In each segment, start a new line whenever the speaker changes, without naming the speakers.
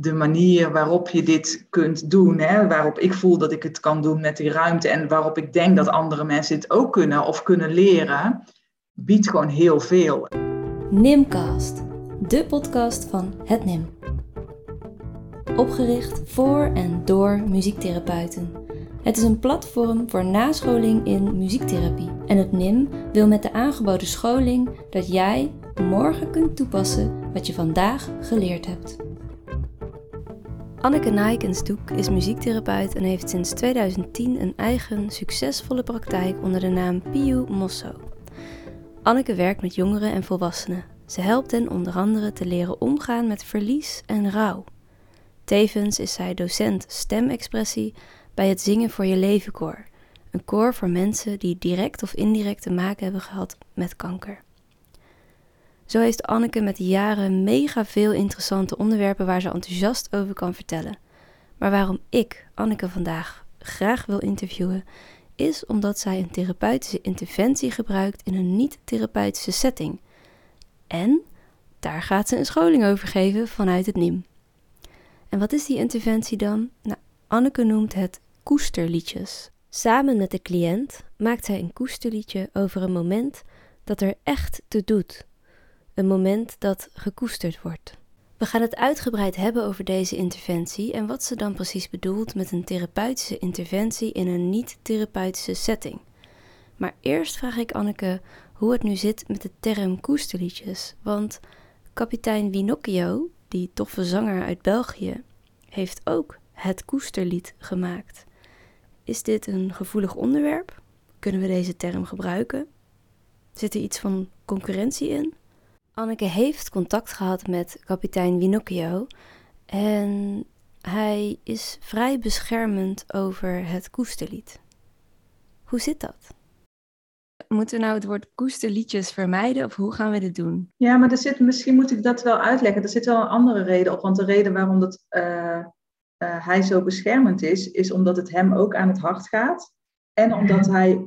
de manier waarop je dit kunt doen, hè, waarop ik voel dat ik het kan doen met die ruimte en waarop ik denk dat andere mensen dit ook kunnen of kunnen leren, biedt gewoon heel veel.
Nimcast, de podcast van het NIM. Opgericht voor en door muziektherapeuten. Het is een platform voor nascholing in muziektherapie. En het NIM wil met de aangeboden scholing dat jij morgen kunt toepassen wat je vandaag geleerd hebt. Anneke Nijkensdoek is muziektherapeut en heeft sinds 2010 een eigen succesvolle praktijk onder de naam Piu Mosso. Anneke werkt met jongeren en volwassenen. Ze helpt hen onder andere te leren omgaan met verlies en rouw. Tevens is zij docent stemexpressie bij het Zingen voor Je Leven Koor, een koor voor mensen die direct of indirect te maken hebben gehad met kanker. Zo heeft Anneke met de jaren mega veel interessante onderwerpen waar ze enthousiast over kan vertellen. Maar waarom ik Anneke vandaag graag wil interviewen, is omdat zij een therapeutische interventie gebruikt in een niet-therapeutische setting. En daar gaat ze een scholing over geven vanuit het NIM. En wat is die interventie dan? Nou, Anneke noemt het koesterliedjes. Samen met de cliënt maakt zij een koesterliedje over een moment dat er echt te doet een moment dat gekoesterd wordt. We gaan het uitgebreid hebben over deze interventie en wat ze dan precies bedoelt met een therapeutische interventie in een niet-therapeutische setting. Maar eerst vraag ik Anneke hoe het nu zit met de term koesterliedjes, want kapitein Winocchio, die toffe zanger uit België, heeft ook het koesterlied gemaakt. Is dit een gevoelig onderwerp? Kunnen we deze term gebruiken? Zit er iets van concurrentie in? Anneke heeft contact gehad met kapitein Winocchio en hij is vrij beschermend over het koesterlied. Hoe zit dat? Moeten we nou het woord koesterliedjes vermijden of hoe gaan we dit doen?
Ja, maar er zit, misschien moet ik dat wel uitleggen. Er zit wel een andere reden op. Want de reden waarom dat, uh, uh, hij zo beschermend is, is omdat het hem ook aan het hart gaat. En omdat hij uh,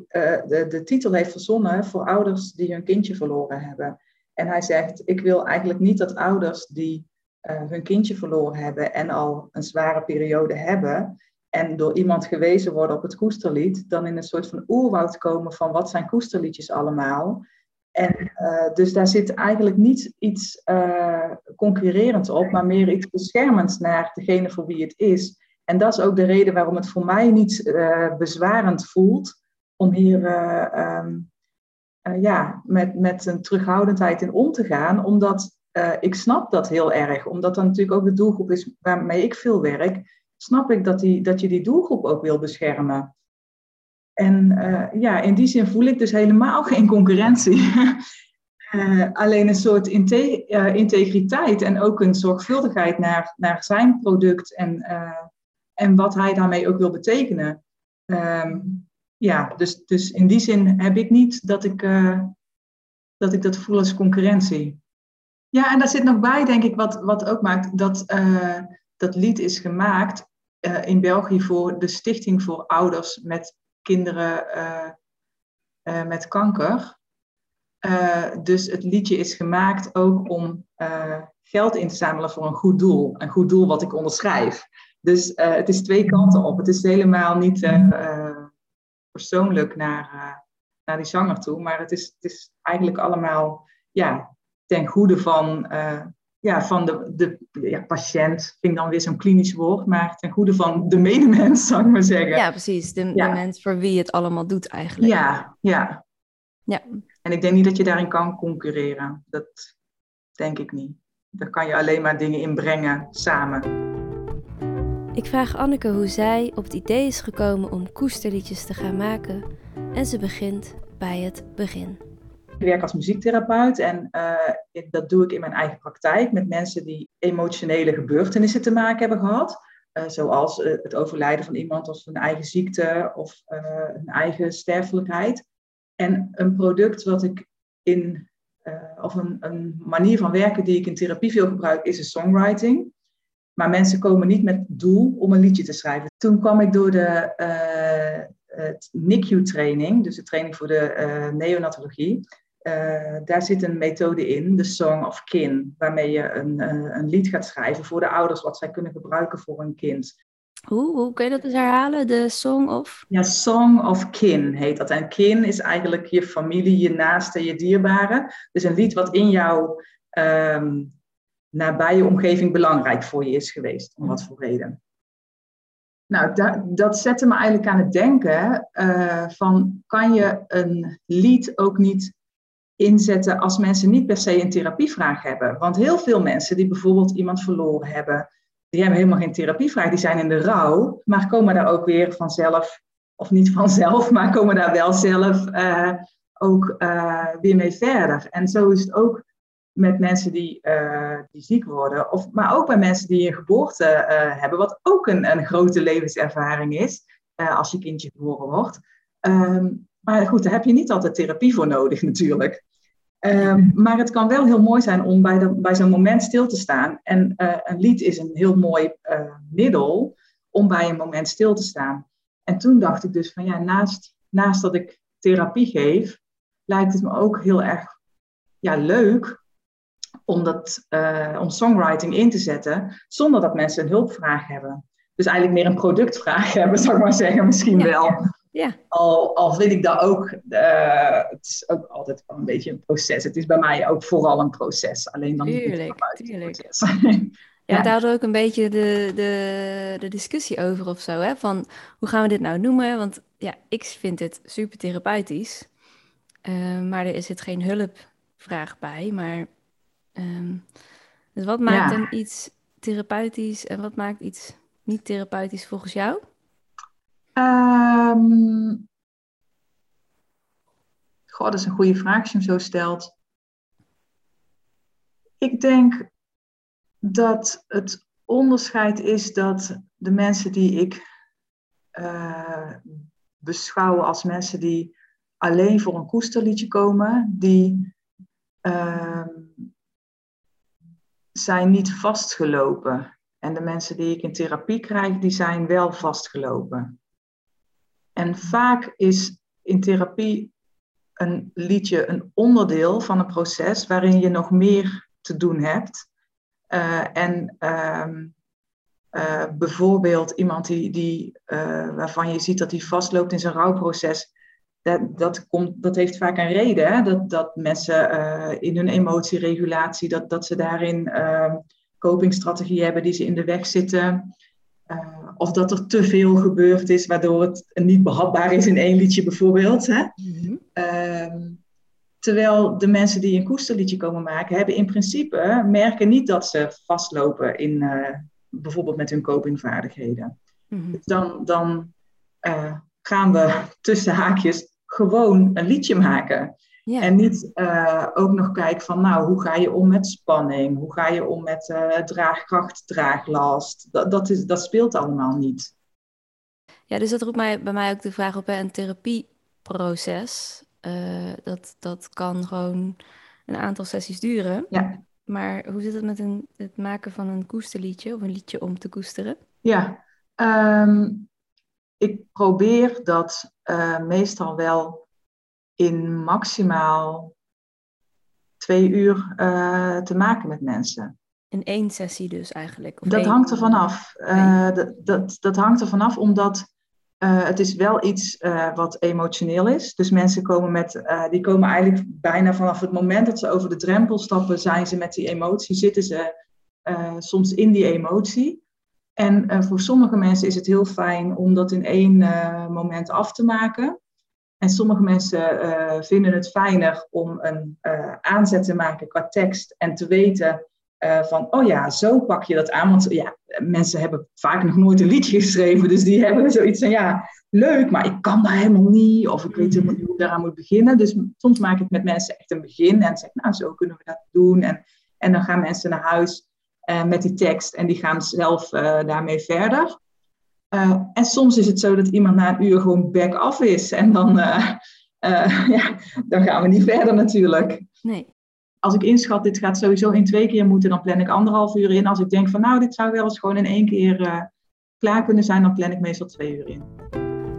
de, de titel heeft verzonnen voor ouders die hun kindje verloren hebben. En hij zegt, ik wil eigenlijk niet dat ouders die uh, hun kindje verloren hebben en al een zware periode hebben, en door iemand gewezen worden op het koesterlied, dan in een soort van oerwoud komen van wat zijn koesterliedjes allemaal. En uh, dus daar zit eigenlijk niet iets uh, concurrerends op, maar meer iets beschermends naar degene voor wie het is. En dat is ook de reden waarom het voor mij niet bezwarend voelt om hier um, uh, ja, met, met een terughoudendheid in om te gaan. Omdat uh, ik snap dat heel erg. Omdat dat natuurlijk ook de doelgroep is waarmee ik veel werk. Snap ik dat, die, dat je die doelgroep ook wil beschermen. En uh, ja, in die zin voel ik dus helemaal geen concurrentie. alleen een soort inte integriteit en ook een zorgvuldigheid naar, naar zijn product en, en wat hij daarmee ook wil betekenen. Um, ja, dus, dus in die zin heb ik niet dat ik, uh, dat ik dat voel als concurrentie. Ja, en daar zit nog bij, denk ik, wat, wat ook maakt dat uh, dat lied is gemaakt uh, in België voor de Stichting voor Ouders met Kinderen met Kanker. dus het liedje is gemaakt ook om geld in te zamelen voor een goed doel. Een goed doel wat ik onderschrijf. Dus het is twee kanten op. Het is helemaal niet persoonlijk naar, uh, naar die zanger toe. Maar het is, het is eigenlijk allemaal ja, ten goede van, uh, ja, van de, de ja, patiënt. Vind ik dan weer zo'n klinisch woord. Maar ten goede van de medemens, zou ik maar zeggen.
Ja, precies. De, ja. de mens voor wie het allemaal doet eigenlijk.
Ja, ja.
ja.
En ik denk niet dat je daarin kan concurreren. Dat denk ik niet. Daar kan je alleen maar dingen inbrengen samen.
Ik vraag Anneke hoe zij op het idee is gekomen om koesterliedjes te gaan maken en ze begint bij het begin.
Ik werk als muziektherapeut en uh, dat doe ik in mijn eigen praktijk met mensen die emotionele gebeurtenissen te maken hebben gehad. Uh, zoals uh, het overlijden van iemand of een eigen ziekte of een eigen sterfelijkheid. En een product wat ik in, of een, een manier van werken die ik in therapie veel gebruik, is een songwriting. Maar mensen komen niet met het doel om een liedje te schrijven. Toen kwam ik door de uh, NICU-training, dus de training voor de uh, neonatologie. daar zit een methode in, de Song of Kin, waarmee je een, een lied gaat schrijven voor de ouders, wat zij kunnen gebruiken voor hun kind.
Hoe, hoe kun je dat eens herhalen? De Song of?
Ja, Song of Kin heet dat. En kin is eigenlijk je familie, je naaste, je dierbaren. Dus een lied wat in jouw um, nabije omgeving belangrijk voor je is geweest. Om wat voor reden. Nou, dat, dat zette me eigenlijk aan het denken uh, van kan je een lied ook niet inzetten als mensen niet per se een therapievraag hebben? Want heel veel mensen die bijvoorbeeld iemand verloren hebben, die hebben helemaal geen therapievraag, die zijn in de rouw, maar komen daar ook weer vanzelf, of niet vanzelf, maar komen daar wel zelf uh, ook uh, weer mee verder. En zo is het ook met mensen die, uh, die ziek worden, of, maar ook bij mensen die een geboorte hebben, wat ook een, een grote levenservaring is, als je kindje geboren wordt. Um, maar goed, daar heb je niet altijd therapie voor nodig natuurlijk. Ehm, maar het kan wel heel mooi zijn om bij, bij zo'n moment stil te staan. En een lied is een heel mooi middel om bij een moment stil te staan. En toen dacht ik dus van ja, naast, naast dat ik therapie geef, lijkt het me ook heel erg ja, leuk om, dat, uh, om songwriting in te zetten zonder dat mensen een hulpvraag hebben. Dus eigenlijk meer een productvraag hebben, zou ik maar zeggen, misschien ja, wel. Ja. Ja. Al, al vind ik dat ook, uh, het is ook altijd wel een beetje een proces. Het is bij mij ook vooral een proces. Alleen dan
tuurlijk, niet tuurlijk. proces. Ja, ja, daar we ook een beetje de, de, de discussie over of zo. Hè? Van hoe gaan we dit nou noemen? Want ja, ik vind het super therapeutisch. Uh, maar er zit geen hulpvraag bij. Maar um, dus wat maakt ja. dan iets therapeutisch en wat maakt iets niet therapeutisch volgens jou?
Um, goh, dat is een goede vraag als je hem zo stelt. Ik denk dat het onderscheid is dat de mensen die ik uh, beschouw als mensen die alleen voor een koesterliedje komen, die uh, zijn niet vastgelopen. En de mensen die ik in therapie krijg, die zijn wel vastgelopen. En vaak is in therapie een liedje een onderdeel van een proces waarin je nog meer te doen hebt. Uh, en uh, uh, bijvoorbeeld iemand die, die, eh, waarvan je ziet dat hij vastloopt in zijn rouwproces, dat, dat, komt, dat heeft vaak een reden. Hè? Dat, dat mensen in hun emotieregulatie, dat, dat ze daarin ehm, copingstrategieën hebben die ze in de weg zitten. Uh, of dat er te veel gebeurd is, waardoor het niet behapbaar is in één liedje bijvoorbeeld. Hè? Mm-hmm. uh, terwijl de mensen die een koesterliedje komen maken, hebben in principe merken niet dat ze vastlopen in uh, bijvoorbeeld met hun copingvaardigheden. Mm-hmm. Dus dan, dan uh, gaan we tussen haakjes gewoon een liedje maken. Ja. En niet uh, ook nog kijken van, nou, hoe ga je om met spanning? Hoe ga je om met uh, draagkracht, draaglast? Dat, dat, is, dat speelt allemaal niet.
Ja, dus dat roept mij, bij mij ook de vraag op, hè, een therapieproces. Uh, dat, dat kan gewoon een aantal sessies duren. Ja. Maar hoe zit het met een, het maken van een koesterliedje of een liedje om te koesteren?
Ja, um, ik probeer dat meestal wel in maximaal twee uur uh, te maken met mensen.
In één sessie dus eigenlijk?
Of dat hangt er vanaf. Uh, dat, dat, dat hangt er vanaf omdat het is wel iets wat emotioneel is. Dus mensen komen met, die komen eigenlijk bijna vanaf het moment dat ze over de drempel stappen, zijn ze met die emotie, zitten ze soms in die emotie. En voor sommige mensen is het heel fijn om dat in één moment af te maken. En sommige mensen uh, vinden het fijner om een aanzet te maken qua tekst en te weten van, oh ja, zo pak je dat aan. Want ja, mensen hebben vaak nog nooit een liedje geschreven, dus die hebben zoiets van, ja, leuk, maar ik kan daar helemaal niet, of ik weet helemaal niet hoe ik daaraan moet beginnen. Dus soms maak ik met mensen echt een begin en zeg, nou, zo kunnen we dat doen. En, en dan gaan mensen naar huis met die tekst en die gaan zelf daarmee verder. Uh, en soms is het zo dat iemand na een uur gewoon back af is. En dan, ja, dan gaan we niet verder natuurlijk. Nee. Als ik inschat, dit gaat sowieso in twee keer moeten, dan plan ik anderhalf uur in. Als ik denk van nou, dit zou wel eens gewoon in één keer klaar kunnen zijn, dan plan ik meestal twee uur in.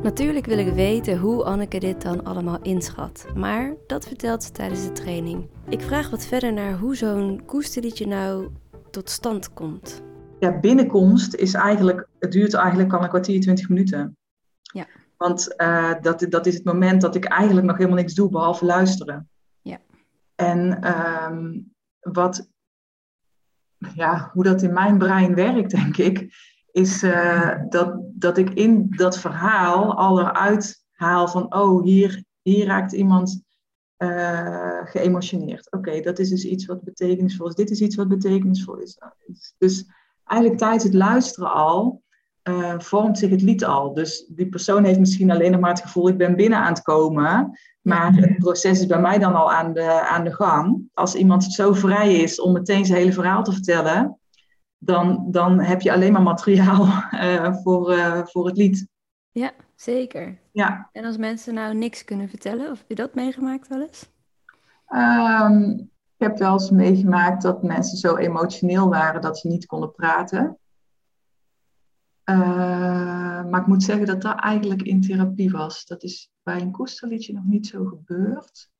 Natuurlijk wil ik weten hoe Anneke dit dan allemaal inschat, maar dat vertelt ze tijdens de training. Ik vraag wat verder naar hoe zo'n koesterliedje nou tot stand komt.
Ja, binnenkomst is eigenlijk, het duurt eigenlijk al een kwartier, twintig minuten.
Ja.
Want uh, dat, dat is het moment dat ik eigenlijk nog helemaal niks doe behalve luisteren.
Ja.
En um, wat, ja, hoe dat in mijn brein werkt, denk ik, is uh, dat, dat ik in dat verhaal al eruit haal van, oh, hier, hier raakt iemand uh, geëmotioneerd. Oké, dat is dus iets wat betekenisvol is. Dit is iets wat betekenisvol is. Dus eigenlijk tijdens het luisteren al uh, vormt zich het lied al. Dus die persoon heeft misschien alleen nog maar het gevoel, ik ben binnen aan het komen. Maar het proces is bij mij dan al aan de, aan de gang. Als iemand zo vrij is om meteen zijn hele verhaal te vertellen, dan, dan heb je alleen maar materiaal uh, voor, voor het lied.
Ja, zeker.
Ja.
En als mensen nou niks kunnen vertellen, of heb je dat meegemaakt wel eens?
Um, ik heb wel eens meegemaakt dat mensen zo emotioneel waren dat ze niet konden praten. Uh, maar ik moet zeggen dat dat eigenlijk in therapie was. Dat is bij een koesterliedje nog niet zo gebeurd.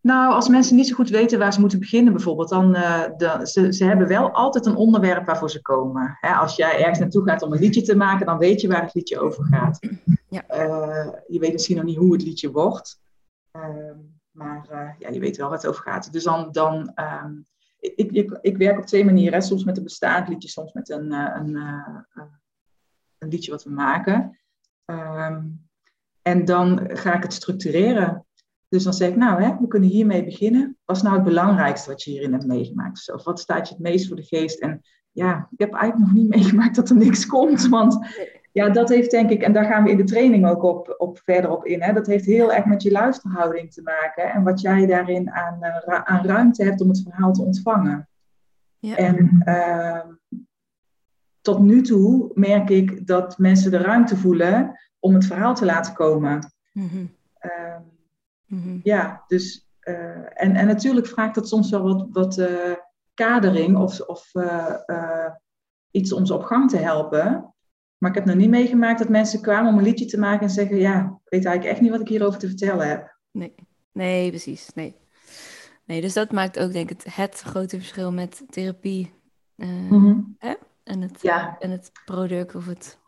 Nou, als mensen niet zo goed weten waar ze moeten beginnen bijvoorbeeld, dan uh, de, ze, ze hebben wel altijd een onderwerp waarvoor ze komen. Hè, als jij ergens naartoe gaat om een liedje te maken, dan weet je waar het liedje over gaat.
Ja.
Uh, je weet misschien nog niet hoe het liedje wordt, uh, maar ja, je weet wel waar het over gaat. Dus dan, dan um, ik, ik, ik, werk op twee manieren. Soms met een bestaand liedje, soms met een, een, een liedje wat we maken. Um, en dan ga ik het structureren. Dus dan zeg ik, nou, hè, we kunnen hiermee beginnen. Wat is nou het belangrijkste wat je hierin hebt meegemaakt? Of wat staat je het meest voor de geest? En ja, ik heb eigenlijk nog niet meegemaakt dat er niks komt. Want ja, dat heeft denk ik, en daar gaan we in de training ook op, op verder op in. Hè, dat heeft heel erg met je luisterhouding te maken. En wat jij daarin aan, uh, aan ruimte hebt om het verhaal te ontvangen.
Ja.
En uh, tot nu toe merk ik dat mensen de ruimte voelen om het verhaal te laten komen. Uh,
Mm-hmm.
ja, dus uh, en, en natuurlijk vraagt dat soms wel wat, wat uh, kadering of, of uh, iets om ze op gang te helpen. Maar ik heb nog niet meegemaakt dat mensen kwamen om een liedje te maken en zeggen: Ja, ik weet eigenlijk echt niet wat ik hierover te vertellen heb.
Nee, nee precies. Nee. nee, dus dat maakt ook denk ik het, het grote verschil met therapie hè? En, het,
ja.
en het product of het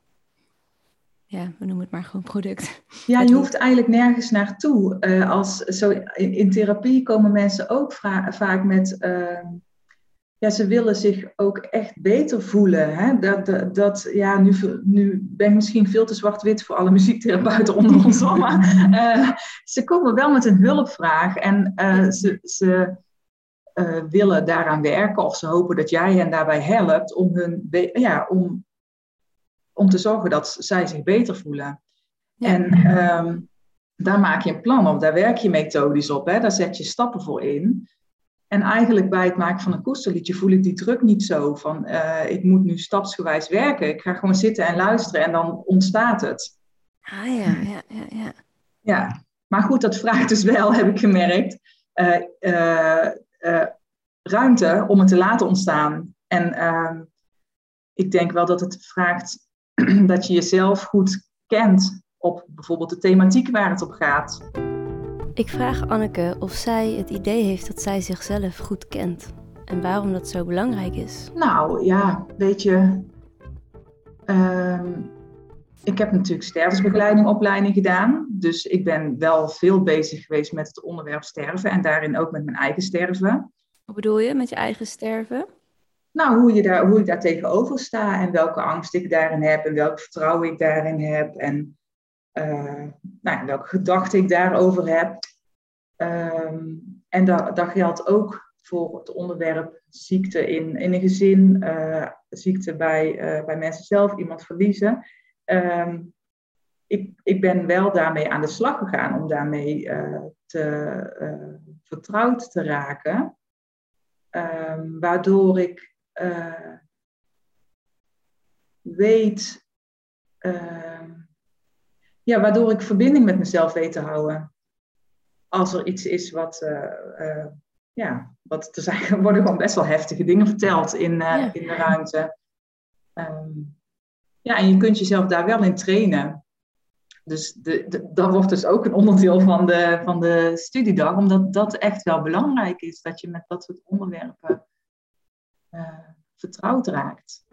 ja, we noemen het maar gewoon product.
Ja, je hoeft eigenlijk nergens naartoe. Uh, als, zo, in, in, therapie komen mensen ook vaak met. Uh, ja, ze willen zich ook echt beter voelen. Hè? Dat, dat, dat, ja, nu, nu ben ik misschien veel te zwart-wit voor alle muziektherapeuten onder ons. Maar uh, ze komen wel met een hulpvraag en ze, ze willen daaraan werken. Of ze hopen dat jij hen daarbij helpt om hun. Ja, om, om te zorgen dat zij zich beter voelen.
Ja.
En um, daar maak je een plan op, daar werk je methodisch op, hè? daar zet je stappen voor in. En eigenlijk bij het maken van een koesterliedje voel ik die druk niet zo van uh, ik moet nu stapsgewijs werken. Ik ga gewoon zitten en luisteren en dan ontstaat het.
Ah ja, ja, ja. Ja,
ja. maar goed, dat vraagt dus wel, heb ik gemerkt, uh, uh, ruimte om het te laten ontstaan. En ehm, ik denk wel dat het vraagt dat je jezelf goed kent op bijvoorbeeld de thematiek waar het op gaat.
Ik vraag Anneke of zij het idee heeft dat zij zichzelf goed kent en waarom dat zo belangrijk is.
Nou ja, weet je, um, ik heb natuurlijk stervensbegeleiding opleiding gedaan, dus ik ben wel veel bezig geweest met het onderwerp sterven en daarin ook met mijn eigen sterven.
Wat bedoel je met je eigen sterven?
Nou, hoe, je daar, hoe ik daar tegenover sta en welke angst ik daarin heb en welk vertrouwen ik daarin heb en uh, nou, welke gedachten ik daarover heb. Um, en dat, dat geldt ook voor het onderwerp ziekte in, in een gezin, uh, ziekte bij, uh, bij mensen zelf, iemand verliezen. Um, ik, ik ben wel daarmee aan de slag gegaan om daarmee te, vertrouwd te raken. Um, waardoor ik uh, weet, uh, ja, waardoor ik verbinding met mezelf weet te houden. Als er iets is wat, uh, ja, wat er zijn, worden gewoon best wel heftige dingen verteld in,
ja.
in de ruimte. Um, ja, en je kunt jezelf daar wel in trainen. dus de, de, dat wordt dus ook een onderdeel van de, van de studiedag, omdat dat echt wel belangrijk is, dat je met dat soort onderwerpen vertrouwd raakt.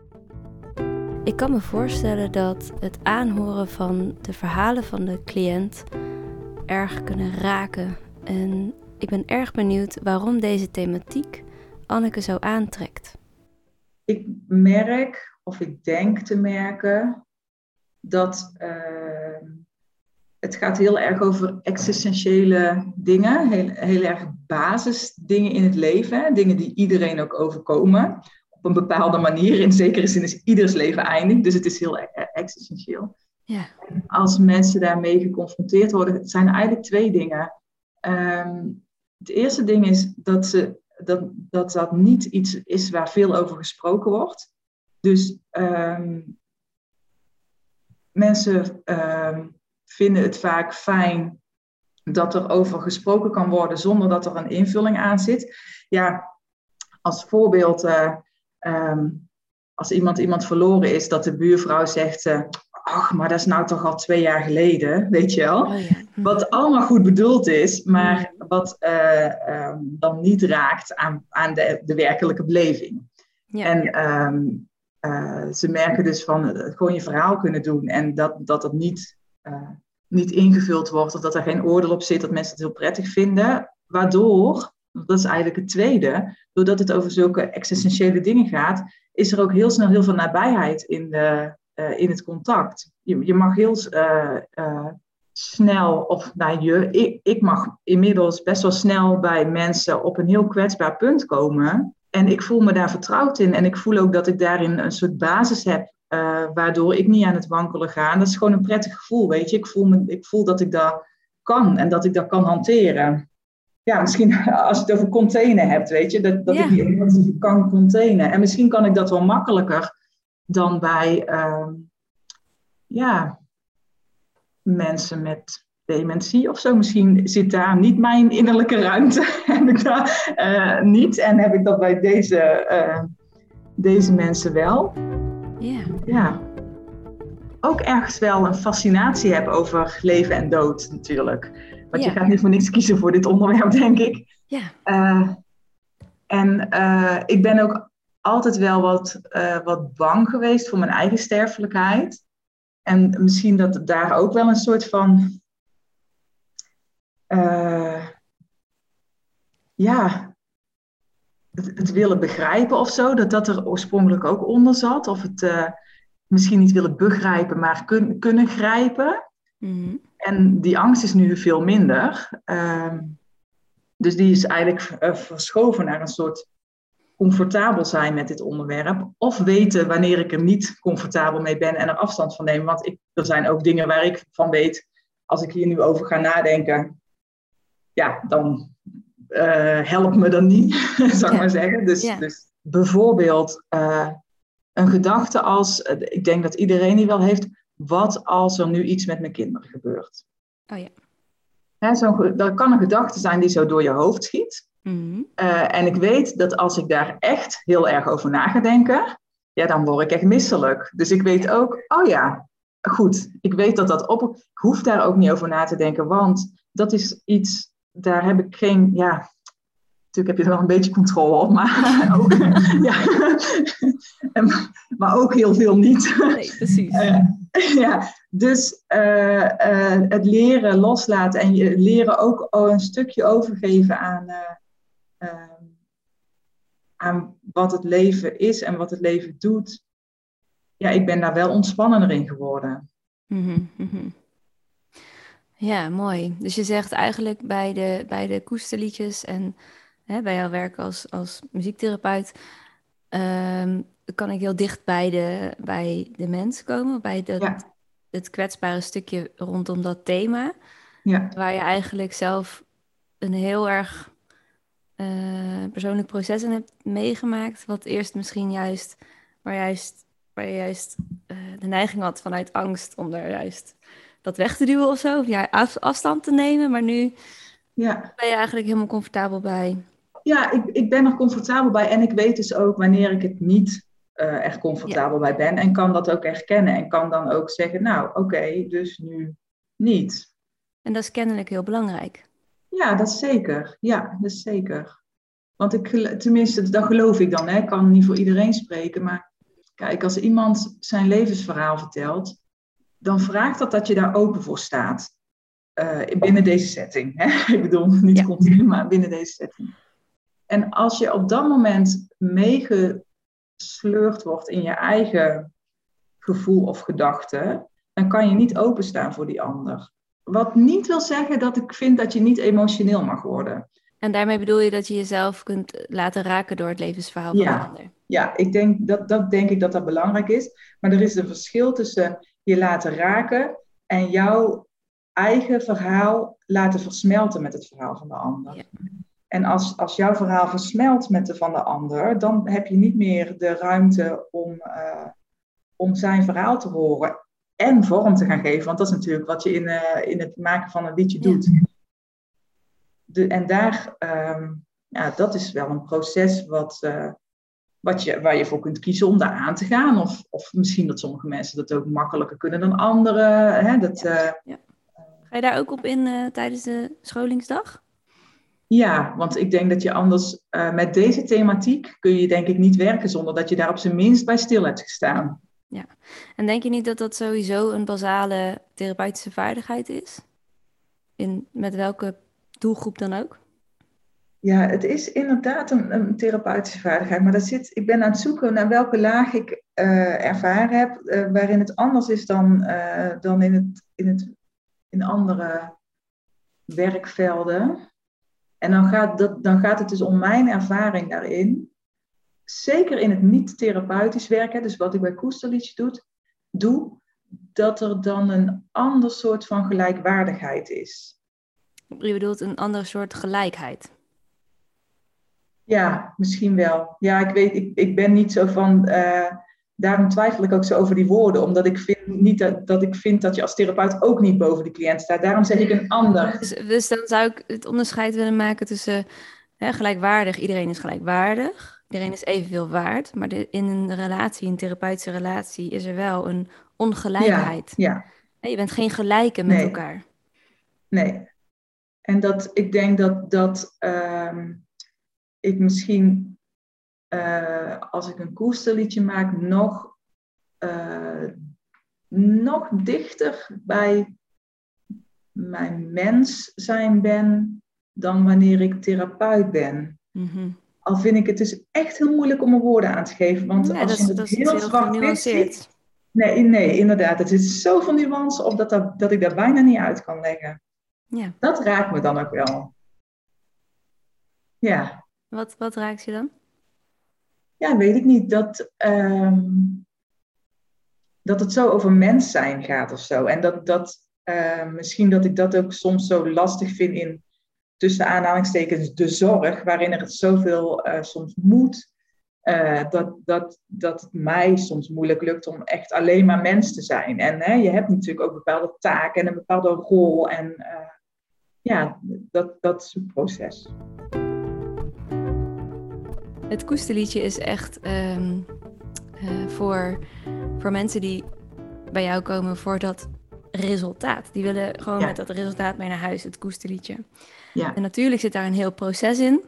Ik kan me voorstellen dat het aanhoren van de verhalen van de cliënt erg kunnen raken. En ik ben erg benieuwd waarom deze thematiek Anneke zo aantrekt.
Ik merk, of ik denk te merken, dat uh, het gaat heel erg over existentiële dingen, heel, heel erg basisdingen in het leven, dingen die iedereen ook overkomen op een bepaalde manier. In zekere zin is ieders leven eindig, dus het is heel e-, existentieel. Ja. Als mensen daarmee geconfronteerd worden, het zijn eigenlijk twee dingen. Um, het eerste ding is dat, ze, dat, dat dat niet iets is waar veel over gesproken wordt. Dus um, mensen um, vinden het vaak fijn dat er over gesproken kan worden zonder dat er een invulling aan zit. Ja, als voorbeeld, uh, um, als iemand iemand verloren is, dat de buurvrouw zegt, uh, ach, maar dat is nou toch al twee jaar geleden, weet je wel. Oh, ja. Hm. Wat allemaal goed bedoeld is, maar hm. wat uh, um, dan niet raakt aan, aan de, de werkelijke beleving. Ja. En um, ze merken dus van gewoon je verhaal kunnen doen en dat, dat het niet uh, niet ingevuld wordt of dat er geen oordeel op zit, dat mensen het heel prettig vinden. Waardoor, dat is eigenlijk het tweede, doordat het over zulke existentiële dingen gaat, is er ook heel snel heel veel nabijheid in, de, uh, in het contact. Je, je mag heel uh, snel, of nou je, ik mag inmiddels best wel snel bij mensen op een heel kwetsbaar punt komen. En ik voel me daar vertrouwd in. En ik voel ook dat ik daarin een soort basis heb uh, waardoor ik niet aan het wankelen ga. En dat is gewoon een prettig gevoel, weet je. Ik voel, me, ik voel dat ik dat kan en dat ik dat kan hanteren. Ja, misschien als je het over containen hebt, weet je, dat, dat ik die kan containen. En misschien kan ik dat wel makkelijker dan bij uh, ja, mensen met dementie of zo. Misschien zit daar niet mijn innerlijke ruimte. heb ik dat uh, niet. En heb ik dat bij deze, uh, deze mensen wel. Ja. Ja. Ook ergens wel een fascinatie heb over leven en dood natuurlijk. Want je gaat niet voor niks kiezen voor dit onderwerp, denk ik. Ja. Uh, en uh, ik ben ook altijd wel wat, uh, wat bang geweest voor mijn eigen sterfelijkheid. En misschien dat daar ook wel een soort van. ja, het, willen begrijpen of zo, dat dat er oorspronkelijk ook onder zat. Of het misschien niet willen begrijpen, maar kun, kunnen grijpen. Mhm. En die angst is nu veel minder. Uh, dus die is eigenlijk uh, verschoven naar een soort comfortabel zijn met dit onderwerp. Of weten wanneer ik er niet comfortabel mee ben en er afstand van nemen. Want ik, er zijn ook dingen waar ik van weet, als ik hier nu over ga nadenken, ja, dan uh, helpt me dan niet, zou ik maar zeggen. Dus, dus bijvoorbeeld uh, een gedachte als, ik denk dat iedereen die wel heeft, wat als er nu iets met mijn kinderen gebeurt? Oh ja. Hè, zo, dat kan een gedachte zijn die zo door je hoofd schiet. Mm en ik weet dat als ik daar echt heel erg over na ga denken, ja, dan word ik echt misselijk. Dus ik weet ook, oh ja, goed, ik weet dat dat op. Ik hoef daar ook niet over na te denken, want dat is iets daar heb ik geen, ja, natuurlijk heb je er wel een beetje controle op, maar ook, ja, maar ook heel veel niet.
Nee, precies. Uh,
ja, dus uh, uh, het leren loslaten en je leren ook een stukje overgeven aan, ehm, aan wat het leven is en wat het leven doet. Ja, ik ben daar wel ontspannender in geworden. Mm -hmm.
Ja, mooi. Dus je zegt eigenlijk bij de, bij de koesterliedjes en hè, bij jouw werk als, als muziektherapeut, um, kan ik heel dicht bij de, bij de mens komen, bij dat, het kwetsbare stukje rondom dat thema. Ja. Waar je eigenlijk zelf een heel erg uh, persoonlijk proces in hebt meegemaakt, wat eerst misschien juist, waar, juist, waar je juist uh, de neiging had vanuit angst om er juist dat weg te duwen of zo. Of ja, afstand te nemen. Maar nu ja. ben je eigenlijk helemaal comfortabel bij.
Ja, ik, ik ben er comfortabel bij. En ik weet dus ook wanneer ik het niet uh, echt comfortabel bij ben. En kan dat ook erkennen. En kan dan ook zeggen, nou oké, dus nu niet.
En dat is kennelijk heel belangrijk.
Ja, dat is zeker. Ja, dat is zeker. Want ik, tenminste, dat geloof ik dan. Hè. Ik kan niet voor iedereen spreken. Maar kijk, als iemand zijn levensverhaal vertelt, dan vraagt dat dat je daar open voor staat. Uh, binnen deze setting. Hè? Ik bedoel, niet continu, maar binnen deze setting. En als je op dat moment meegesleurd wordt in je eigen gevoel of gedachte, dan kan je niet openstaan voor die ander. Wat niet wil zeggen dat ik vind dat je niet emotioneel mag worden.
En daarmee bedoel je dat je jezelf kunt laten raken door het levensverhaal van
ja.
de ander?
Ja, ik denk dat, dat denk ik dat dat belangrijk is. Maar er is een verschil tussen je laten raken en jouw eigen verhaal laten versmelten met het verhaal van de ander. Ja. En als, als jouw verhaal versmelt met de van de ander, dan heb je niet meer de ruimte om, uh, om zijn verhaal te horen en vorm te gaan geven. Want dat is natuurlijk wat je in, uh, in het maken van een liedje doet. De, en daar, um, ja, dat is wel een proces wat, uh, wat je, waar je voor kunt kiezen om daar aan te gaan. Of, of misschien dat sommige mensen dat ook makkelijker kunnen dan anderen. Hè? Dat,
ja. Ja. Ga je daar ook op in tijdens de scholingsdag?
Ja, want ik denk dat je anders uh, met deze thematiek kun je denk ik niet werken zonder dat je daar op zijn minst bij stil hebt gestaan.
Ja, en denk je niet dat dat sowieso een basale therapeutische vaardigheid is? In, met welke doelgroep dan ook?
Ja, het is inderdaad een, een therapeutische vaardigheid, maar dat zit, ik ben aan het zoeken naar welke laag ik uh, ervaren heb, uh, waarin het anders is dan, dan in, het, in, het, in andere werkvelden. En dan gaat, dat, dan gaat het dus om mijn ervaring daarin. Zeker in het niet-therapeutisch werken, dus wat ik bij Koesterliedje doe, doe, dat er dan een ander soort van gelijkwaardigheid is.
Je bedoelt een ander soort gelijkheid?
Ja, misschien wel. Ja, ik weet, ik, ik ben niet zo van. Uh, daarom twijfel ik ook zo over die woorden, omdat ik vind niet dat, dat ik vind dat je als therapeut ook niet boven de cliënt staat. Daarom zeg ik een ander.
Dus, dus dan zou ik het onderscheid willen maken tussen hè, gelijkwaardig, iedereen is gelijkwaardig, iedereen is evenveel waard, maar de, in een relatie, een therapeutische relatie, is er wel een ongelijkheid.
Ja. ja.
Je bent geen gelijke met elkaar.
Nee. En dat ik denk dat, dat um, ik misschien uh, als ik een koesterliedje maak, nog, uh, nog dichter bij mijn mens zijn ben dan wanneer ik therapeut ben.
Mm -hmm.
Al vind ik het dus echt heel moeilijk om er woorden aan te geven. Want als
dat,
je het
dat
heel,
heel
zwart ziet... Nee, nee, inderdaad. Het is zoveel nuance op dat, dat, dat ik daar bijna niet uit kan leggen.
Ja.
Dat raakt me dan ook wel. Ja.
Wat, wat raakt je dan?
Ja, weet ik niet, dat, um, dat het zo over mens zijn gaat of zo. En dat, dat uh, misschien dat ik dat ook soms zo lastig vind in, tussen aanhalingstekens, de zorg, waarin er zoveel uh, soms moet. Uh, dat, dat, dat het mij soms moeilijk lukt om echt alleen maar mens te zijn. En hè, je hebt natuurlijk ook bepaalde taken en een bepaalde rol. En ja, dat, dat zoekproces.
Het koesterliedje is echt um, uh, voor, voor mensen die bij jou komen voor dat resultaat. Die willen gewoon
Ja.
met dat resultaat mee naar huis, het koesterliedje.
Ja,
En natuurlijk zit daar een heel proces in.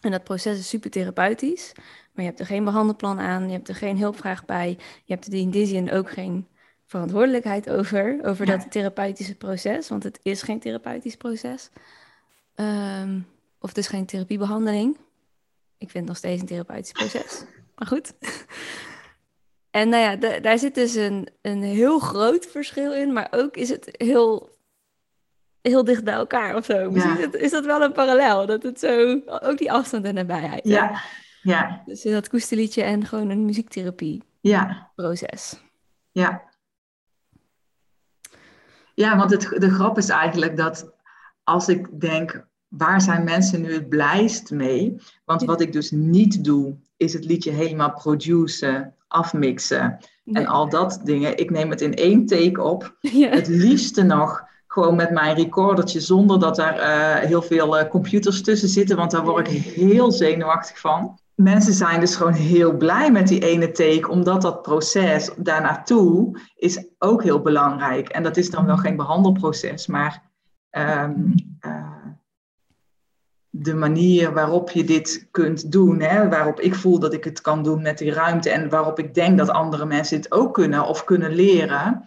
En dat proces is super therapeutisch. Maar je hebt er geen behandelplan aan, je hebt er geen hulpvraag bij. Je hebt er in die zin ook geen verantwoordelijkheid over, over
Ja.
dat therapeutische proces. Want het is geen therapeutisch proces. Ehm, of het is geen therapiebehandeling. Ik vind het nog steeds een therapeutisch proces. Maar goed. En nou ja, da- daar zit dus een, een heel groot verschil in. Maar ook is het heel, heel dicht bij elkaar of zo. Misschien is, het- is dat wel een parallel. Dat het zo, ook die afstand en nabijheid.
ja, ja,
Dus dat koesterliedje en gewoon een muziektherapieproces.
ja, ja. Ja, want het, de grap is eigenlijk dat als ik denk, waar zijn mensen nu het blijst mee? Want wat ik dus niet doe, is het liedje helemaal produceren, afmixen en al dat dingen. Ik neem het in één take op.
Ja.
Het liefste nog gewoon met mijn recordertje, zonder dat er eh, heel veel eh, computers tussen zitten, want daar word ik heel zenuwachtig van. mensen zijn dus gewoon heel blij met die ene take, omdat dat proces daarnaartoe is ook heel belangrijk. En dat is dan wel geen behandelproces, maar ehm, eh, de manier waarop je dit kunt doen, hè, waarop ik voel dat ik het kan doen met die ruimte en waarop ik denk dat andere mensen het ook kunnen of kunnen leren,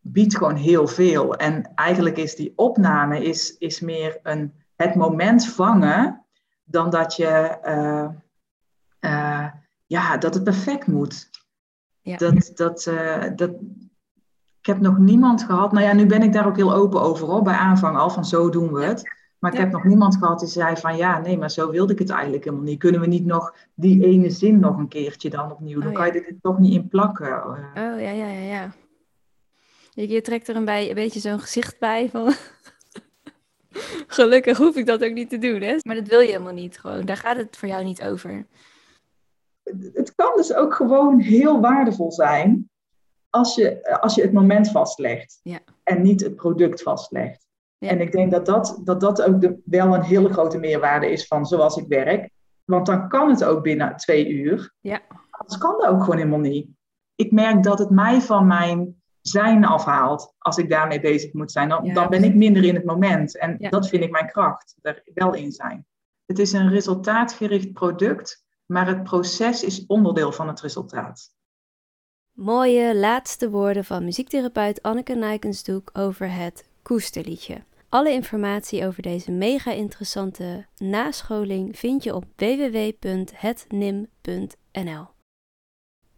biedt gewoon heel veel. En eigenlijk is die opname is, is meer een, het moment vangen dan dat je eh, eh, ja, dat het perfect moet. Ja. Dat, dat, uh, dat, ik heb nog niemand gehad, nou ja, nu ben ik daar ook heel open over hoor, bij aanvang al, van zo doen we het. Maar ik heb nog niemand gehad die zei van ja, nee, maar zo wilde ik het eigenlijk helemaal niet. Kunnen we niet nog die ene zin nog een keertje dan opnieuw? Dan oh, kan je er toch niet in plakken.
Oh ja, ja, ja, ja. Je, trekt er een, bij, een beetje zo'n gezicht bij van. Gelukkig hoef ik dat ook niet te doen, hè? Maar dat wil je helemaal niet. Gewoon, daar gaat het voor jou niet over.
Het kan dus ook gewoon heel waardevol zijn als je, als je het moment vastlegt ja. en niet het product vastlegt. Ja. En ik denk dat dat, dat, dat ook de, wel een hele grote meerwaarde is van zoals ik werk. Want dan kan het ook binnen twee uur. Ja. Anders kan dat ook gewoon helemaal niet. Ik merk dat het mij van mijn zijn afhaalt als ik daarmee bezig moet zijn. Dan, dan ben ik minder in het moment. En dat vind ik mijn kracht, er wel in zijn. Het is een resultaatgericht product, maar het proces is onderdeel van het resultaat.
Mooie laatste woorden van muziektherapeut Anneke Nijkensdoek over het koesterliedje. Alle informatie over deze mega interessante nascholing vind je op www.hetnim.nl.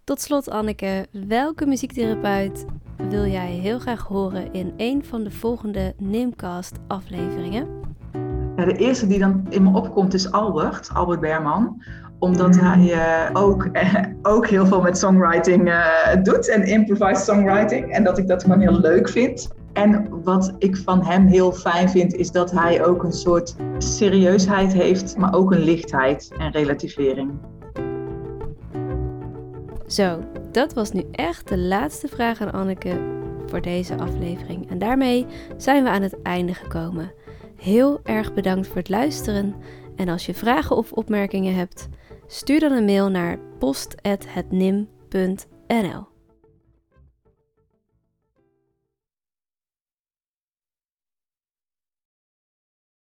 Tot slot Anneke, welke muziektherapeut wil jij heel graag horen in een van de volgende Nimcast afleveringen?
Ja, de eerste die dan in me opkomt is Albert, Albert Berman omdat mm. hij uh, ook, uh, ook heel veel met songwriting uh, doet en improvised songwriting. En dat ik dat gewoon heel leuk vind. En wat ik van hem heel fijn vind, is dat hij ook een soort serieusheid heeft, maar ook een lichtheid en relativering.
Zo, dat was nu echt de laatste vraag aan Anneke voor deze aflevering. En daarmee zijn we aan het einde gekomen. Heel erg bedankt voor het luisteren. En als je vragen of opmerkingen hebt, stuur dan een mail naar post.hetnim.nl.